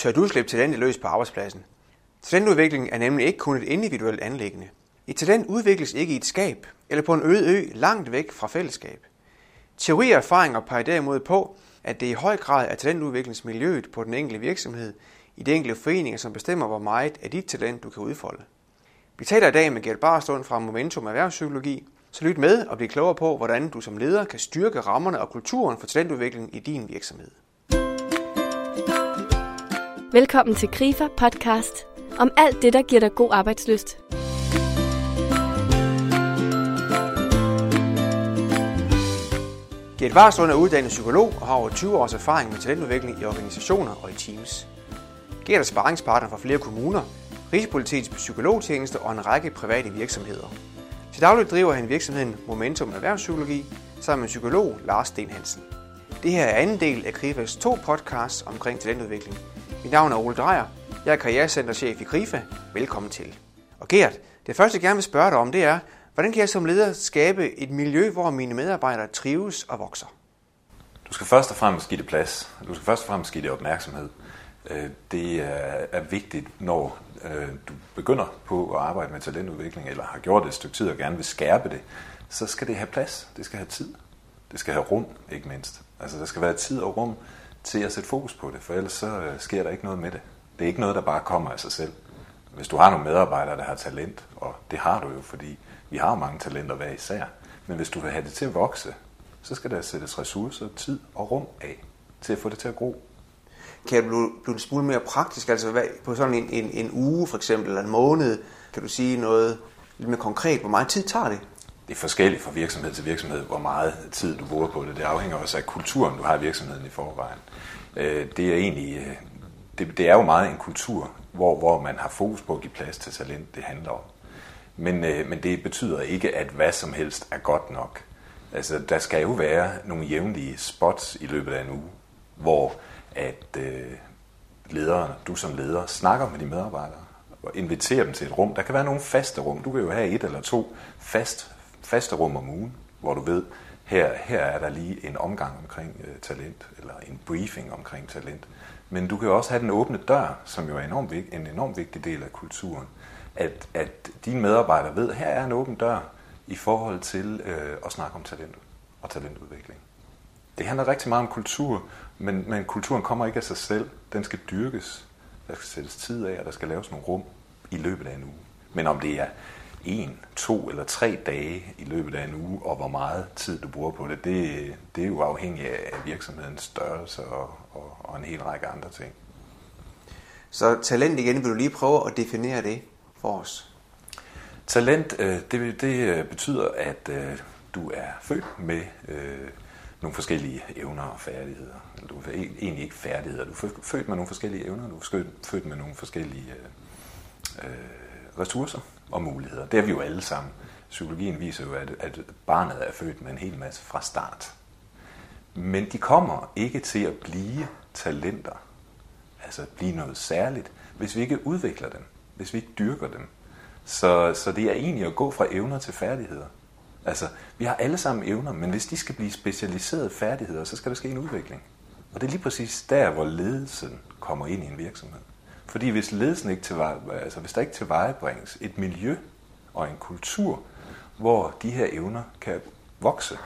Tør du slippe talentet løs på arbejdspladsen? Talentudvikling er nemlig ikke kun et individuelt anlæggende. Et talent udvikles ikke i et skab eller på en øde ø langt væk fra fællesskab. Teori og erfaringer peger derimod på, at det i høj grad er talentudviklingsmiljøet på den enkelte virksomhed, i de enkelte foreninger, som bestemmer, hvor meget af dit talent du kan udfolde. Vi taler i dag med Gert Barstund fra Momentum Erhvervspsykologi, så lyt med og bliv klogere på, hvordan du som leder kan styrke rammerne og kulturen for talentudvikling i din virksomhed. Velkommen til Grifer podcast om alt det, der giver dig god arbejdsløst. Gert Varslund er uddannet psykolog og har over 20 års erfaring med talentudvikling i organisationer og i teams. Gert er sparringspartner for flere kommuner, Rigspolitiets psykologtjeneste og en række private virksomheder. Til daglig driver han virksomheden Momentum Erhvervspsykologi sammen med psykolog Lars Sten Hansen. Det her er anden del af Krifas to podcasts omkring talentudvikling. Mit navn er Ole Drejer. Jeg er karrierecenterchef i Krifa. Velkommen til. Og Gert, det første jeg gerne vil spørge dig om, det er, hvordan kan jeg som leder skabe et miljø, hvor mine medarbejdere trives og vokser? Du skal først og fremmest give det plads. Du skal først og fremmest give det opmærksomhed. Øh, det er vigtigt, når øh, du begynder på at arbejde med talentudvikling, eller har gjort det et stykke tid og gerne vil skærpe det, så skal det have plads. Det skal have tid. Det skal have rum, ikke mindst. Altså, der skal være tid og rum til at sætte fokus på det, for ellers så øh, sker der ikke noget med det. Det er ikke noget, der bare kommer af sig selv. Hvis du har nogle medarbejdere, der har talent, og det har du jo, fordi vi har mange talenter hver især, men hvis du vil have det til at vokse, så skal der sættes ressourcer, tid og rum af til at få det til at gro. Kan du blive en smule mere praktisk? Altså hvad, på sådan en, en, en uge for eksempel, eller en måned, kan du sige noget lidt mere konkret? Hvor meget tid tager det? Det er forskelligt fra virksomhed til virksomhed, hvor meget tid du bruger på det. Det afhænger også af kulturen, du har i virksomheden i forvejen. Øh, det er egentlig, øh, det, det er jo meget en kultur, hvor, hvor man har fokus på at give plads til talent, det handler om. Men, øh, men det betyder ikke, at hvad som helst er godt nok. Altså, der skal jo være nogle jævnlige spots i løbet af en uge, hvor at øh, lederen, du som leder, snakker med de medarbejdere og inviterer dem til et rum. Der kan være nogle faste rum. Du kan jo have et eller to fast, faste rum om ugen, hvor du ved, her, her er der lige en omgang omkring øh, talent, eller en briefing omkring talent. Men du kan jo også have den åbne dør, som jo er enormt, en enormt vigtig del af kulturen. At, at dine medarbejdere ved, at her er en åben dør i forhold til øh, at snakke om talent og talentudvikling. Det handler rigtig meget om kultur, men, men kulturen kommer ikke af sig selv. Den skal dyrkes. Der skal sættes tid af, og der skal laves nogle rum i løbet af en uge. Men om det er en, to eller tre dage i løbet af en uge, og hvor meget tid du bruger på det, det, det er jo afhængigt af virksomhedens størrelse og, og, og en hel række andre ting. Så talent igen, vil du lige prøve at definere det for os? Talent, øh, det, det øh, betyder, at øh, du er født med nogle forskellige evner og færdigheder. Du er egentlig ikke færdigheder, du er født med nogle forskellige evner, du er født med nogle forskellige øh, ressourcer og muligheder. Det er vi jo alle sammen. Psykologien viser jo, at, at barnet er født med en hel masse fra start. Men de kommer ikke til at blive talenter, altså blive noget særligt, hvis vi ikke udvikler dem, hvis vi ikke dyrker dem. Så, så det er egentlig at gå fra evner til færdigheder. Altså, vi har alle sammen evner, men hvis de skal blive specialiserede færdigheder, så skal der ske en udvikling. Og det er lige præcis der, hvor ledelsen kommer ind i en virksomhed. Fordi hvis ledelsen ikke tilveje, altså hvis der ikke tilvejebringes et miljø og en kultur, hvor de her evner kan vokse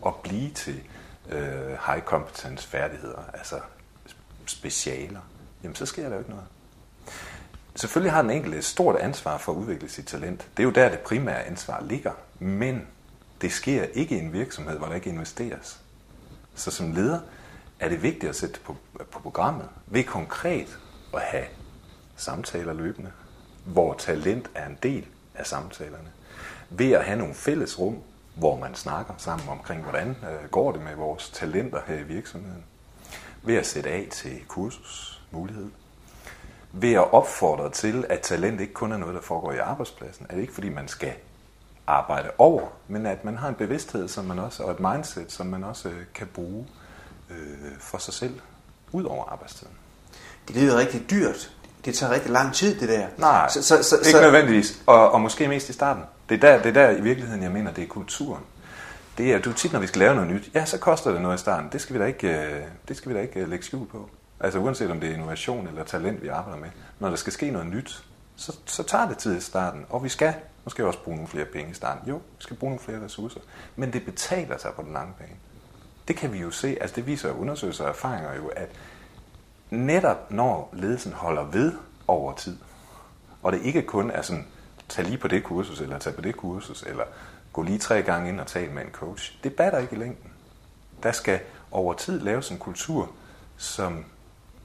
og blive til øh, high competence færdigheder, altså specialer, jamen så sker der jo ikke noget. Selvfølgelig har den enkelte et stort ansvar for at udvikle sit talent. Det er jo der, det primære ansvar ligger. Men det sker ikke i en virksomhed, hvor der ikke investeres. Så som leder er det vigtigt at sætte på, på programmet ved konkret at have samtaler løbende, hvor talent er en del af samtalerne. Ved at have nogle fælles rum, hvor man snakker sammen omkring, hvordan øh, går det med vores talenter her i virksomheden. Ved at sætte af til kursus mulighed. Ved at opfordre til, at talent ikke kun er noget, der foregår i arbejdspladsen. Er det ikke, fordi man skal arbejde over, men at man har en bevidsthed som man også, og et mindset, som man også øh, kan bruge øh, for sig selv ud over arbejdstiden. Det lyder rigtig dyrt. Det tager rigtig lang tid, det der. Nej, så, så, så, ikke så... nødvendigvis. Og, og måske mest i starten. Det er, der, det er der i virkeligheden, jeg mener, det er kulturen. Det er, du tit, når vi skal lave noget nyt, ja, så koster det noget i starten. Det skal vi da ikke, øh, det skal vi da ikke øh, lægge skjul på. Altså uanset om det er innovation eller talent, vi arbejder med. Når der skal ske noget nyt, så, så tager det tid i starten. Og vi skal måske også bruge nogle flere penge i starten. Jo, vi skal bruge nogle flere ressourcer. Men det betaler sig på den lange bane. Det kan vi jo se, altså det viser undersøgelser og erfaringer jo, at netop når ledelsen holder ved over tid, og det ikke kun er sådan, tag lige på det kursus, eller tag på det kursus, eller gå lige tre gange ind og tale med en coach. Det batter ikke i længden. Der skal over tid laves en kultur, som,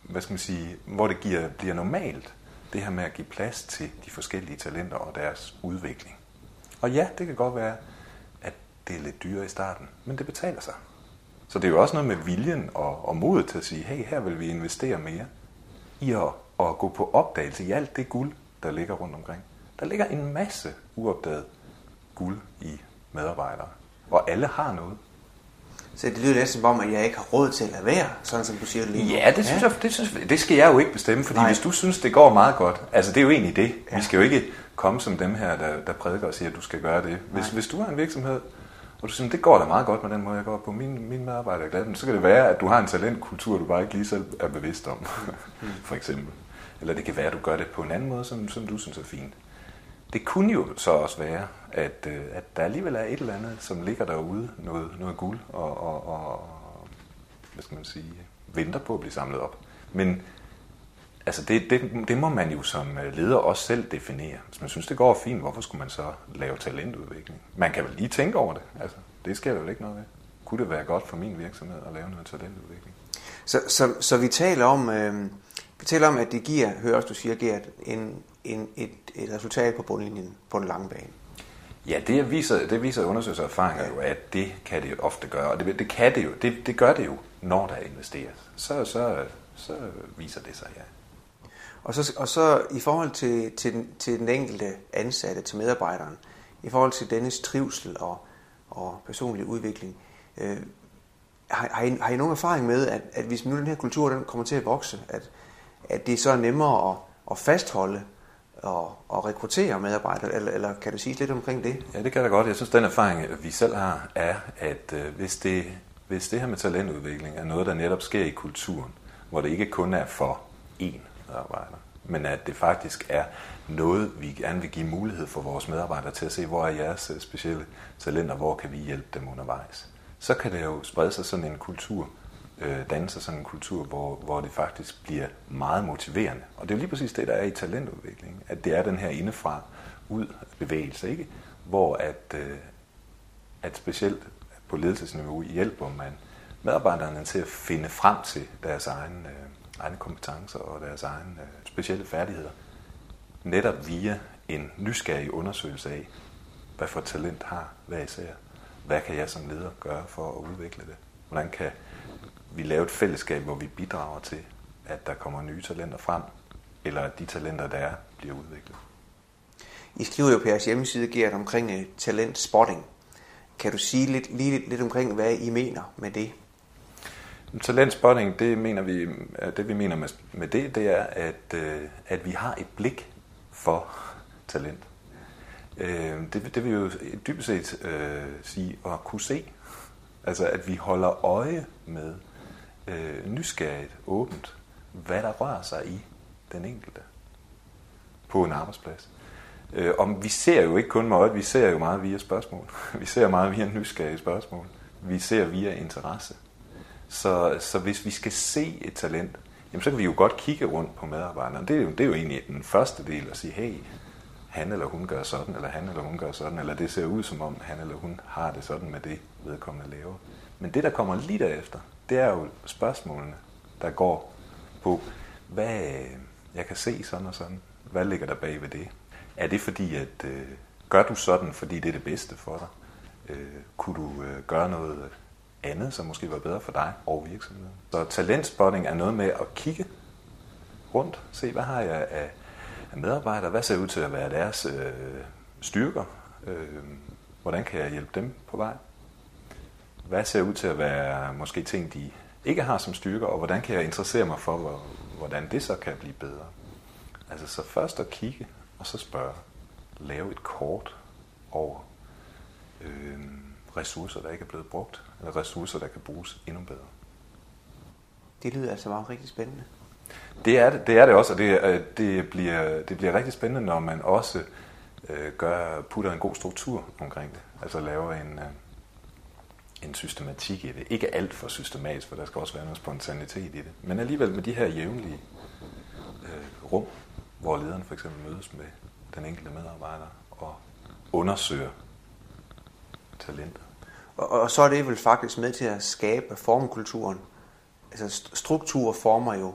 hvad skal man sige, hvor det giver, bliver normalt, det her med at give plads til de forskellige talenter og deres udvikling. Og ja, det kan godt være, at det er lidt dyrere i starten, men det betaler sig. Så det er jo også noget med viljen og, og modet til at sige, hey, her vil vi investere mere i at, at gå på opdagelse i alt det guld, der ligger rundt omkring. Der ligger en masse uopdaget guld i medarbejdere, og alle har noget. Så det lyder næsten som om, at jeg ikke har råd til at lade være, sådan som du siger det lige nu. Ja, det, synes ja. Jeg, det, synes, det skal jeg jo ikke bestemme, fordi Nej. hvis du synes, det går meget godt, altså det er jo egentlig det. Ja. Vi skal jo ikke komme som dem her, der, der prædiker og siger, at du skal gøre det. Hvis, hvis du har en virksomhed, og du siger, det går da meget godt med den måde, jeg går på. Min, min medarbejder er glad. Så kan det være, at du har en talentkultur, du bare ikke lige selv er bevidst om, for eksempel. Eller det kan være, at du gør det på en anden måde, som, som du synes er fint. Det kunne jo så også være, at, øh, at der alligevel er et eller andet, som ligger derude, noget, noget guld, og, og, og hvad skal man sige, venter på at blive samlet op. Men altså det, det, det må man jo som øh, leder også selv definere. Hvis man synes, det går fint, hvorfor skulle man så lave talentudvikling? Man kan vel lige tænke over det. Altså, det sker der vel ikke noget ved. Kunne det være godt for min virksomhed at lave noget talentudvikling? Så, så, så vi taler om, øh, vi taler om, at det giver, hører også du siger, Gert, en, en, et, et resultat på bundlinjen på den lange bane. Ja, det viser, det viser undersøgelser og erfaringer jo, at det kan det ofte gøre. Og det, det kan det jo. Det, det gør det jo, når der investeres. Så, så, så viser det sig, ja. Og så, og så i forhold til, til, den, til den enkelte ansatte, til medarbejderen, i forhold til dennes trivsel og, og personlig udvikling, øh, har, har, I, har I nogen erfaring med, at, at hvis nu den her kultur den kommer til at vokse, at, at det er så nemmere at, at fastholde og, og rekruttere medarbejdere, eller, eller kan du sige lidt omkring det? Ja, det kan jeg godt. Jeg synes, den erfaring, vi selv har, er, at øh, hvis, det, hvis det her med talentudvikling er noget, der netop sker i kulturen, hvor det ikke kun er for én medarbejder, men at det faktisk er noget, vi gerne vil give mulighed for vores medarbejdere til at se, hvor er jeres øh, specielle talenter, hvor kan vi hjælpe dem undervejs. Så kan det jo sprede sig sådan en kultur, øh, danne sig sådan en kultur, hvor, hvor det faktisk bliver meget motiverende. Og det er jo lige præcis det, der er i talentudvikling, at det er den her indefra ud bevægelse, ikke? hvor at, øh, at specielt på ledelsesniveau hjælper man medarbejderne til at finde frem til deres egen, øh, egne kompetencer og deres egne øh, specielle færdigheder. Netop via en nysgerrig undersøgelse af, hvad for talent har hver især. Hvad kan jeg som leder gøre for at udvikle det? Hvordan kan vi lave et fællesskab, hvor vi bidrager til, at der kommer nye talenter frem, eller at de talenter, der er, bliver udviklet? I skriver jo på jeres hjemmeside, Gert, omkring øh, talent talentspotting. Kan du sige lidt, lige lidt, lidt omkring, hvad I mener med det? Talentspotting, det mener vi, øh, det vi mener med, med det, det er, at, øh, at vi har et blik for talent. Øh, det, det vil jo dybest set øh, sige at kunne se. Altså at vi holder øje med øh, nysgerrigt, åbent, hvad der rører sig i den enkelte på en arbejdsplads. Øh, og vi ser jo ikke kun med øjet, vi ser jo meget via spørgsmål. Vi ser meget via nysgerrige spørgsmål. Vi ser via interesse. Så, så hvis vi skal se et talent, jamen så kan vi jo godt kigge rundt på medarbejderne. Det er jo, det er jo egentlig den første del at sige, hey, han eller hun gør sådan, eller han eller hun gør sådan, eller det ser ud som om han eller hun har det sådan med det vedkommende laver. Men det, der kommer lige derefter, det er jo spørgsmålene, der går på, hvad jeg kan se sådan og sådan. Hvad ligger der bag ved det? Er det fordi, at øh, gør du sådan, fordi det er det bedste for dig? Øh, kunne du øh, gøre noget andet, som måske var bedre for dig og virksomheden? Så talentspotting er noget med at kigge rundt, se hvad har jeg af, af medarbejdere, hvad ser ud til at være deres øh, styrker, øh, hvordan kan jeg hjælpe dem på vej? Hvad ser ud til at være måske ting, de ikke har som styrker, og hvordan kan jeg interessere mig for, hvordan det så kan blive bedre? Altså så først at kigge, og så spørge. Lave et kort over øh, ressourcer, der ikke er blevet brugt, eller ressourcer, der kan bruges endnu bedre. Det lyder altså meget rigtig spændende. Det er det, det, er det også, og det, det, bliver, det bliver rigtig spændende, når man også øh, gør, putter en god struktur omkring det. Altså laver en, øh, en systematik i det. Ikke alt for systematisk, for der skal også være noget spontanitet i det. Men alligevel med de her jævnlige øh, rum, hvor lederen for eksempel mødes med den enkelte medarbejder og undersøger talentet. Og, og så er det vel faktisk med til at skabe formkulturen. Altså struktur former jo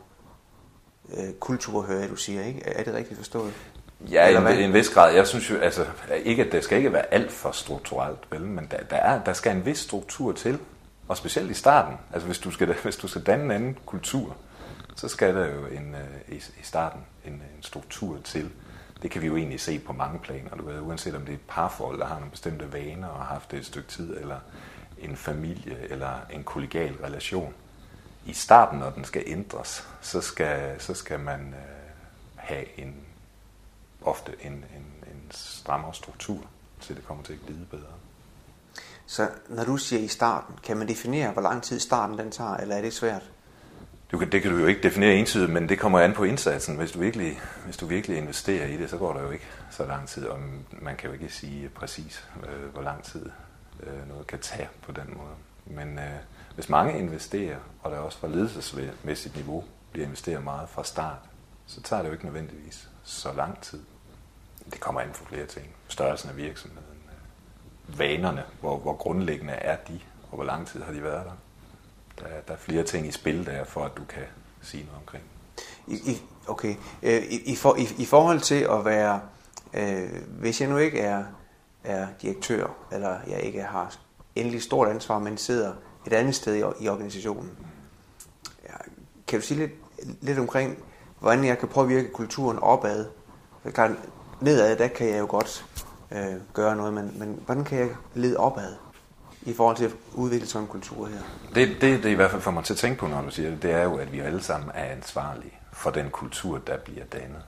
øh, kultur, hører jeg, du siger, ikke? Er det rigtigt forstået? Ja, i en, en vis grad. Jeg synes jo, altså, ikke, at det skal ikke være alt for strukturelt, vel, men der, der, er, der skal en vis struktur til, og specielt i starten. Altså, hvis du skal, hvis du skal danne en anden kultur, så skal der jo en, øh, i, i starten en, en struktur til. Det kan vi jo egentlig se på mange planer, du ved, uanset om det er et parforhold, der har nogle bestemte vaner og har haft det et stykke tid, eller en familie, eller en kollegial relation. I starten, når den skal ændres, så skal, så skal man øh, have en ofte en, en, en strammere struktur, så det kommer til at glide bedre. Så når du siger i starten, kan man definere, hvor lang tid starten den tager, eller er det svært? Du kan, det kan du jo ikke definere entydigt, men det kommer an på indsatsen. Hvis du, virkelig, hvis du virkelig investerer i det, så går der jo ikke så lang tid, og man kan jo ikke sige præcis, øh, hvor lang tid øh, noget kan tage på den måde. Men øh, hvis mange investerer, og der også fra ledelsesmæssigt niveau bliver investeret meget fra start, så tager det jo ikke nødvendigvis så lang tid. Det kommer an på flere ting. Størrelsen af virksomheden, øh, vanerne, hvor, hvor grundlæggende er de, og hvor lang tid har de været der. Der der er flere ting i spil der, for at du kan sige noget omkring. I, i, okay. Øh, I, i, for, i, I forhold til at være, øh, hvis jeg nu ikke er, er direktør, eller jeg ikke har endelig stort ansvar, men sidder et andet sted i, i organisationen, ja, kan du sige lidt, lidt omkring, hvordan jeg kan påvirke kulturen opad. For klart, nedad, der kan jeg jo godt øh, gøre noget, men, men hvordan kan jeg lede opad i forhold til at udvikle sådan en kultur her? Det, det, det i hvert fald får mig til at tænke på, når du siger det, det er jo, at vi alle sammen er ansvarlige for den kultur, der bliver dannet.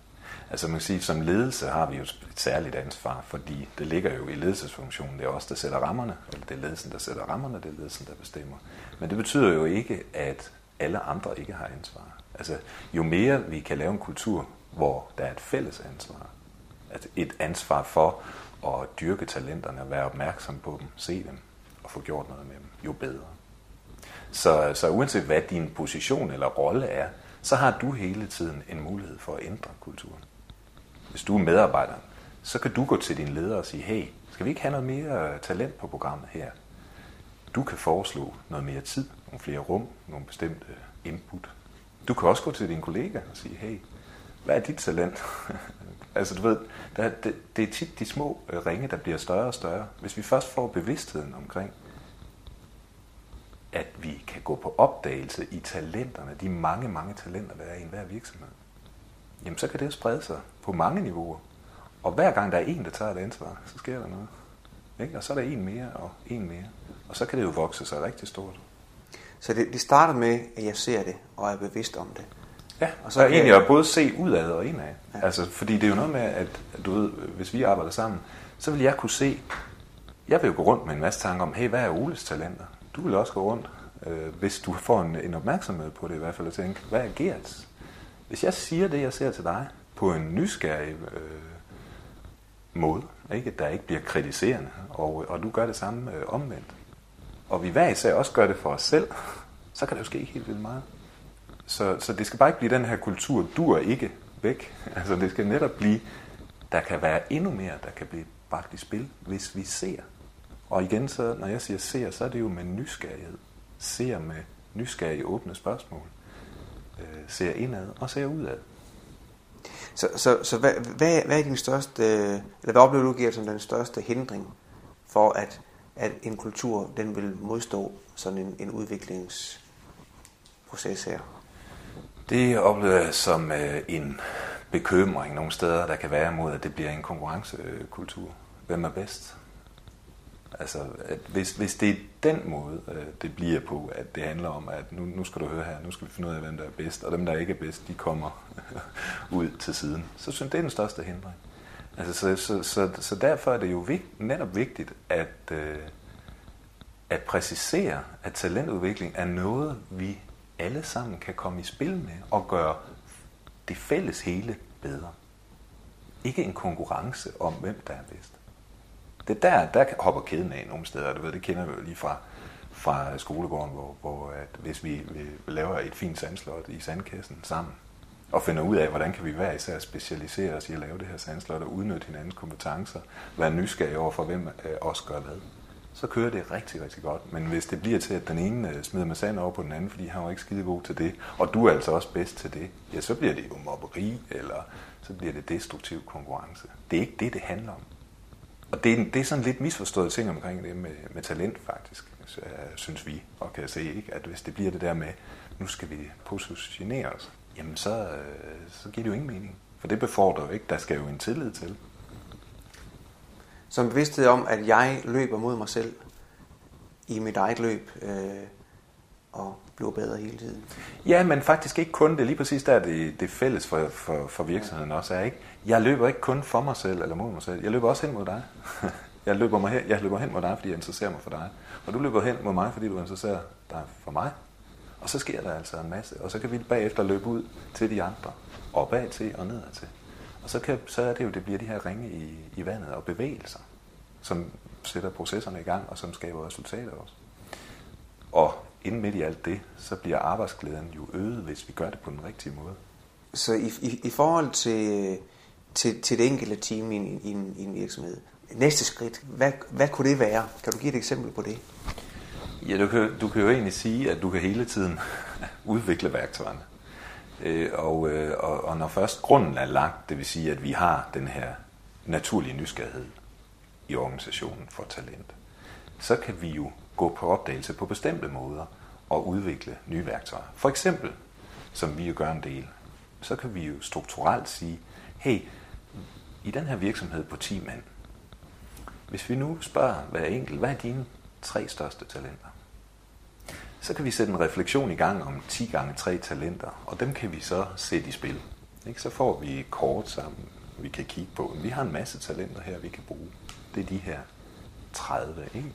Altså man kan sige, som ledelse har vi jo et særligt ansvar, fordi det ligger jo i ledelsesfunktionen. Det er os, der sætter rammerne, eller det er ledelsen, der sætter rammerne, det er ledelsen, der bestemmer. Men det betyder jo ikke, at alle andre ikke har ansvar. Altså, jo mere vi kan lave en kultur, hvor der er et fælles ansvar, altså et ansvar for at dyrke talenterne, være opmærksom på dem, se dem og få gjort noget med dem, jo bedre. Så, så uanset hvad din position eller rolle er, så har du hele tiden en mulighed for at ændre kulturen. Hvis du er medarbejder, så kan du gå til din leder og sige, hey, skal vi ikke have noget mere talent på programmet her? Du kan foreslå noget mere tid, nogle flere rum, nogle bestemte input, du kan også gå til din kollega og sige, hey, hvad er dit talent? altså du ved, der, det, det er tit de små øh, ringe, der bliver større og større. Hvis vi først får bevidstheden omkring, at vi kan gå på opdagelse i talenterne, de mange, mange talenter, der er i enhver virksomhed, jamen så kan det sprede sig på mange niveauer. Og hver gang der er en, der tager et ansvar, så sker der noget. Ikke? Og så er der en mere og en mere. Og så kan det jo vokse sig rigtig stort. Så det, det starter med, at jeg ser det, og er bevidst om det. Ja, og så er egentlig at både se udad og indad. Ja. Altså, fordi det er jo noget med, at du ved, hvis vi arbejder sammen, så vil jeg kunne se, jeg vil jo gå rundt med en masse tanker om, hey, hvad er Oles talenter? Du vil også gå rundt, øh, hvis du får en, en opmærksomhed på det i hvert fald, og tænke, hvad er Gerts? Hvis jeg siger det, jeg ser til dig, på en nysgerrig øh, måde, ikke? der ikke bliver kritiserende, og, og du gør det samme øh, omvendt, og vi hver især også gør det for os selv, så kan det jo ske helt vildt meget. Så, så det skal bare ikke blive den her kultur, du er ikke væk. Altså det skal netop blive, der kan være endnu mere, der kan blive bragt i spil, hvis vi ser. Og igen, så, når jeg siger ser, så er det jo med nysgerrighed. Ser med nysgerrige åbne spørgsmål. Øh, ser indad og ser udad. Så, så, så hvad, hvad, hvad er din største, eller hvad oplever du giver som den største hindring for, at at en kultur den vil modstå sådan en, en udviklingsproces her? Det oplever jeg som øh, en bekymring nogle steder, der kan være mod, at det bliver en konkurrencekultur. Hvem er bedst? Altså, at hvis, hvis det er den måde, øh, det bliver på, at det handler om, at nu, nu skal du høre her, nu skal vi finde ud af, hvem der er bedst, og dem, der ikke er bedst, de kommer ud til siden. Så synes jeg, det er den største hindring. Altså, så, så, så, så derfor er det jo vigt, netop vigtigt at, øh, at præcisere, at talentudvikling er noget, vi alle sammen kan komme i spil med og gøre det fælles hele bedre. Ikke en konkurrence om, hvem der er bedst. Det der, der hopper kæden af nogle steder, du ved, det kender vi jo lige fra, fra skolegården, hvor, hvor at hvis vi, vi laver et fint sandslot i sandkassen sammen, og finder ud af, hvordan kan vi hver især specialisere os i at lave det her sandslot og udnytte hinandens kompetencer, være nysgerrige over for, hvem øh, os gør hvad, så kører det rigtig, rigtig godt. Men hvis det bliver til, at den ene øh, smider med sand over på den anden, fordi han var ikke skide god til det, og du er altså også bedst til det, ja, så bliver det jo mobberi, eller så bliver det destruktiv konkurrence. Det er ikke det, det handler om. Og det er, det er sådan lidt misforstået ting omkring det med, med talent, faktisk, øh, synes vi, og kan se, ikke? at hvis det bliver det der med, nu skal vi positionere os, jamen så, øh, så giver det jo ingen mening. For det befordrer jo ikke, der skal jo en tillid til. Som bevidsthed om, at jeg løber mod mig selv i mit eget løb, øh, og blive bedre hele tiden. Ja, men faktisk ikke kun. Det lige præcis der, det, det fælles for, for, for virksomheden også er. ikke. Jeg løber ikke kun for mig selv eller mod mig selv. Jeg løber også hen mod dig. jeg, løber mig hen, jeg løber hen mod dig, fordi jeg interesserer mig for dig. Og du løber hen mod mig, fordi du interesserer dig for mig. Og så sker der altså en masse. Og så kan vi bagefter løbe ud til de andre. Opad til og nedad til. Og så, kan, så er det jo, det bliver de her ringe i, i vandet og bevægelser, som sætter processerne i gang, og som skaber resultater også. Og inden midt i alt det, så bliver arbejdsglæden jo øget, hvis vi gør det på den rigtige måde. Så i, i, i forhold til, til, til det enkelte team i en, i, en, i en virksomhed, næste skridt, hvad, hvad kunne det være? Kan du give et eksempel på det? Ja, du kan, du kan jo egentlig sige, at du kan hele tiden udvikle værktøjerne. Øh, og, øh, og, og når først grunden er lagt, det vil sige, at vi har den her naturlige nysgerrighed i organisationen for talent, så kan vi jo gå på opdagelse på bestemte måder og udvikle nye værktøjer. For eksempel, som vi jo gør en del, så kan vi jo strukturelt sige, hey, i den her virksomhed på 10 mand, hvis vi nu spørger hver enkelt, hvad er dine tre største talenter? Så kan vi sætte en refleksion i gang om 10 gange 3 talenter, og dem kan vi så sætte i spil. Ikke? Så får vi kort sammen, vi kan kigge på. Vi har en masse talenter her, vi kan bruge. Det er de her 30. Ikke?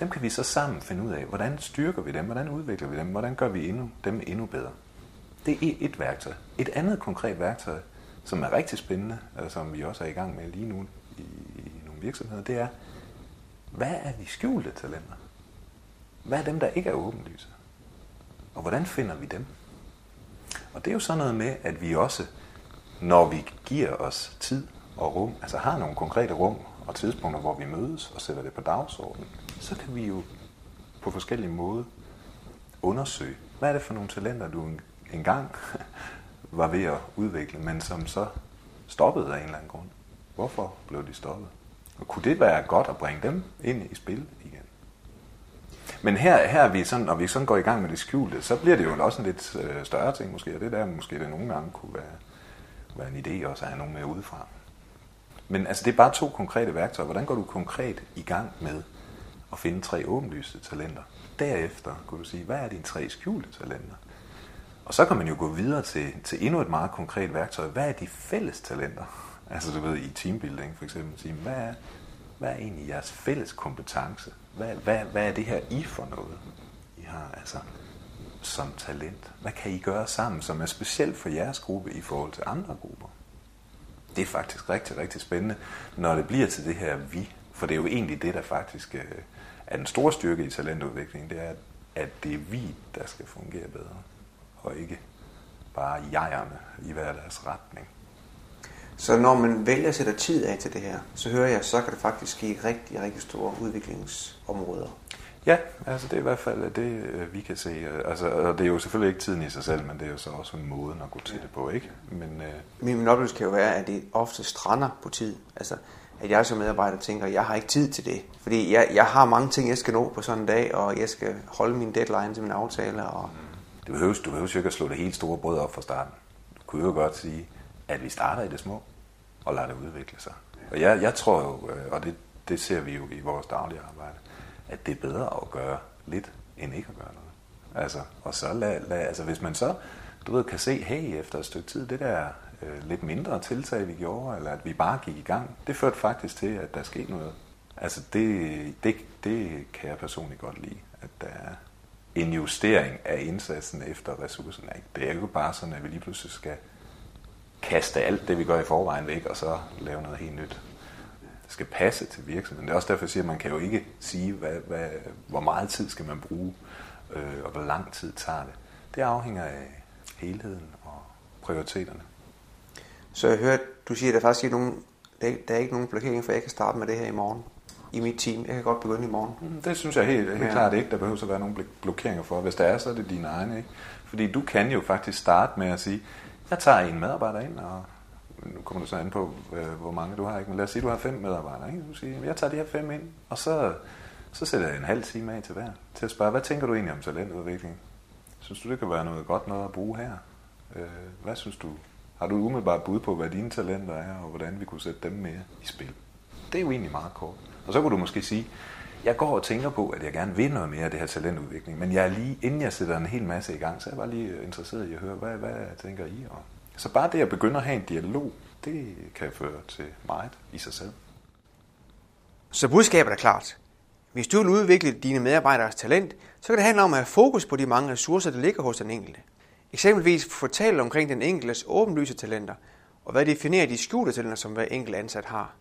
Dem kan vi så sammen finde ud af, hvordan styrker vi dem, hvordan udvikler vi dem, hvordan gør vi endnu, dem endnu bedre. Det er et værktøj. Et andet konkret værktøj, som er rigtig spændende, og som vi også er i gang med lige nu i, i nogle virksomheder, det er, hvad er de skjulte talenter? Hvad er dem, der ikke er åbenlyse? Og hvordan finder vi dem? Og det er jo sådan noget med, at vi også, når vi giver os tid og rum, altså har nogle konkrete rum og tidspunkter, hvor vi mødes og sætter det på dagsordenen, så kan vi jo på forskellige måder undersøge, hvad er det for nogle talenter, du engang var ved at udvikle, men som så stoppede af en eller anden grund. Hvorfor blev de stoppet? Og kunne det være godt at bringe dem ind i spil igen? Men her, her er vi sådan, når vi sådan går i gang med det skjulte, så bliver det jo også en lidt øh, større ting måske, og det der måske det nogle gange kunne være, være en idé også at have nogen med udefra. Men altså, det er bare to konkrete værktøjer. Hvordan går du konkret i gang med at finde tre åbenlyste talenter? Derefter kunne du sige, hvad er dine tre skjulte talenter? Og så kan man jo gå videre til, til endnu et meget konkret værktøj. Hvad er de fælles talenter? Altså du ved, i teambuilding for eksempel, sige, hvad er, hvad er egentlig jeres fælles kompetence? Hvad, hvad, hvad er det her I for noget? I har altså som talent. Hvad kan I gøre sammen, som er specielt for jeres gruppe i forhold til andre grupper? Det er faktisk rigtig, rigtig spændende, når det bliver til det her vi. For det er jo egentlig det, der faktisk øh, er den store styrke i talentudvikling. Det er, at det er vi, der skal fungere bedre. Og ikke bare jegerne i hver deres retning. Så når man vælger at sætte tid af til det her, så hører jeg, så kan det faktisk give rigtig, rigtig store udviklingsområder. Ja, altså det er i hvert fald det, øh, vi kan se. Altså, og det er jo selvfølgelig ikke tiden i sig selv, men det er jo så også en måde at gå til det på, ikke? Men, øh... min, oplevelse kan jo være, at det ofte strander på tid. Altså, at jeg som medarbejder tænker, at jeg har ikke tid til det. Fordi jeg, jeg har mange ting, jeg skal nå på sådan en dag, og jeg skal holde min deadline til mine aftaler. Og... Du behøver, du behøver jo ikke at slå det helt store brød op fra starten. Du kunne jo godt sige, at vi starter i det små, og lader det udvikle sig. Og jeg, jeg tror jo, øh, og det, det ser vi jo i vores daglige arbejde, at det er bedre at gøre lidt, end ikke at gøre noget. Altså, og så lad, lad, altså hvis man så, du ved, kan se, hey, efter et stykke tid, det der øh, lidt mindre tiltag, vi gjorde, eller at vi bare gik i gang, det førte faktisk til, at der skete noget. Altså, det, det, det kan jeg personligt godt lide, at der er en justering af indsatsen efter ressourcen. Ikke? Det er jo bare sådan, at vi lige pludselig skal kaste alt det, vi gør i forvejen væk, og så lave noget helt nyt. Det skal passe til virksomheden. Det er også derfor, jeg siger, at man kan jo ikke sige, hvad, hvad, hvor meget tid skal man bruge, øh, og hvor lang tid tager det. Det afhænger af helheden og prioriteterne. Så jeg hørte, du siger, at der faktisk ikke nogen, der, der er ikke nogen blokering, for jeg kan starte med det her i morgen i mit team. Jeg kan godt begynde i morgen. Mm, det synes jeg helt, helt ja. klart ikke. Der behøver at være nogen blokeringer for. Hvis der er, så er det dine egne. Ikke? Fordi du kan jo faktisk starte med at sige, jeg tager en medarbejder ind, og nu kommer du så an på, øh, hvor mange du har. Ikke? Men lad os sige, at du har fem medarbejdere. Ikke? Du siger, jeg tager de her fem ind, og så, så sætter jeg en halv time af til hver. Til at spørge, hvad tænker du egentlig om talentudvikling? Synes du, det kan være noget godt noget at bruge her? Øh, hvad synes du? Har du umiddelbart bud på, hvad dine talenter er, og hvordan vi kunne sætte dem mere i spil? Det er jo egentlig meget kort. Og så kunne du måske sige, jeg går og tænker på, at jeg gerne vil noget mere af det her talentudvikling, men jeg er lige, inden jeg sætter en hel masse i gang, så er jeg bare lige interesseret i at høre, hvad, hvad tænker I om? Så bare det at begynde at have en dialog, det kan føre til meget i sig selv. Så budskabet er klart. Hvis du vil udvikle dine medarbejderes talent, så kan det handle om at have fokus på de mange ressourcer, der ligger hos den enkelte. Eksempelvis fortælle omkring den enkeltes åbenlyse talenter, og hvad definerer de skjulte talenter, som hver enkelt ansat har.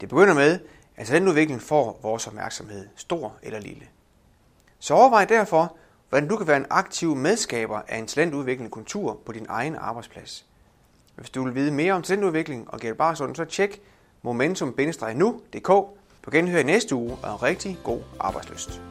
Det begynder med, at talentudviklingen får vores opmærksomhed, stor eller lille. Så overvej derfor, hvordan du kan være en aktiv medskaber af en talentudviklende kultur på din egen arbejdsplads. Hvis du vil vide mere om talentudvikling og bare Barsund, så tjek momentum-nu.dk på genhør i næste uge og en rigtig god arbejdsløst.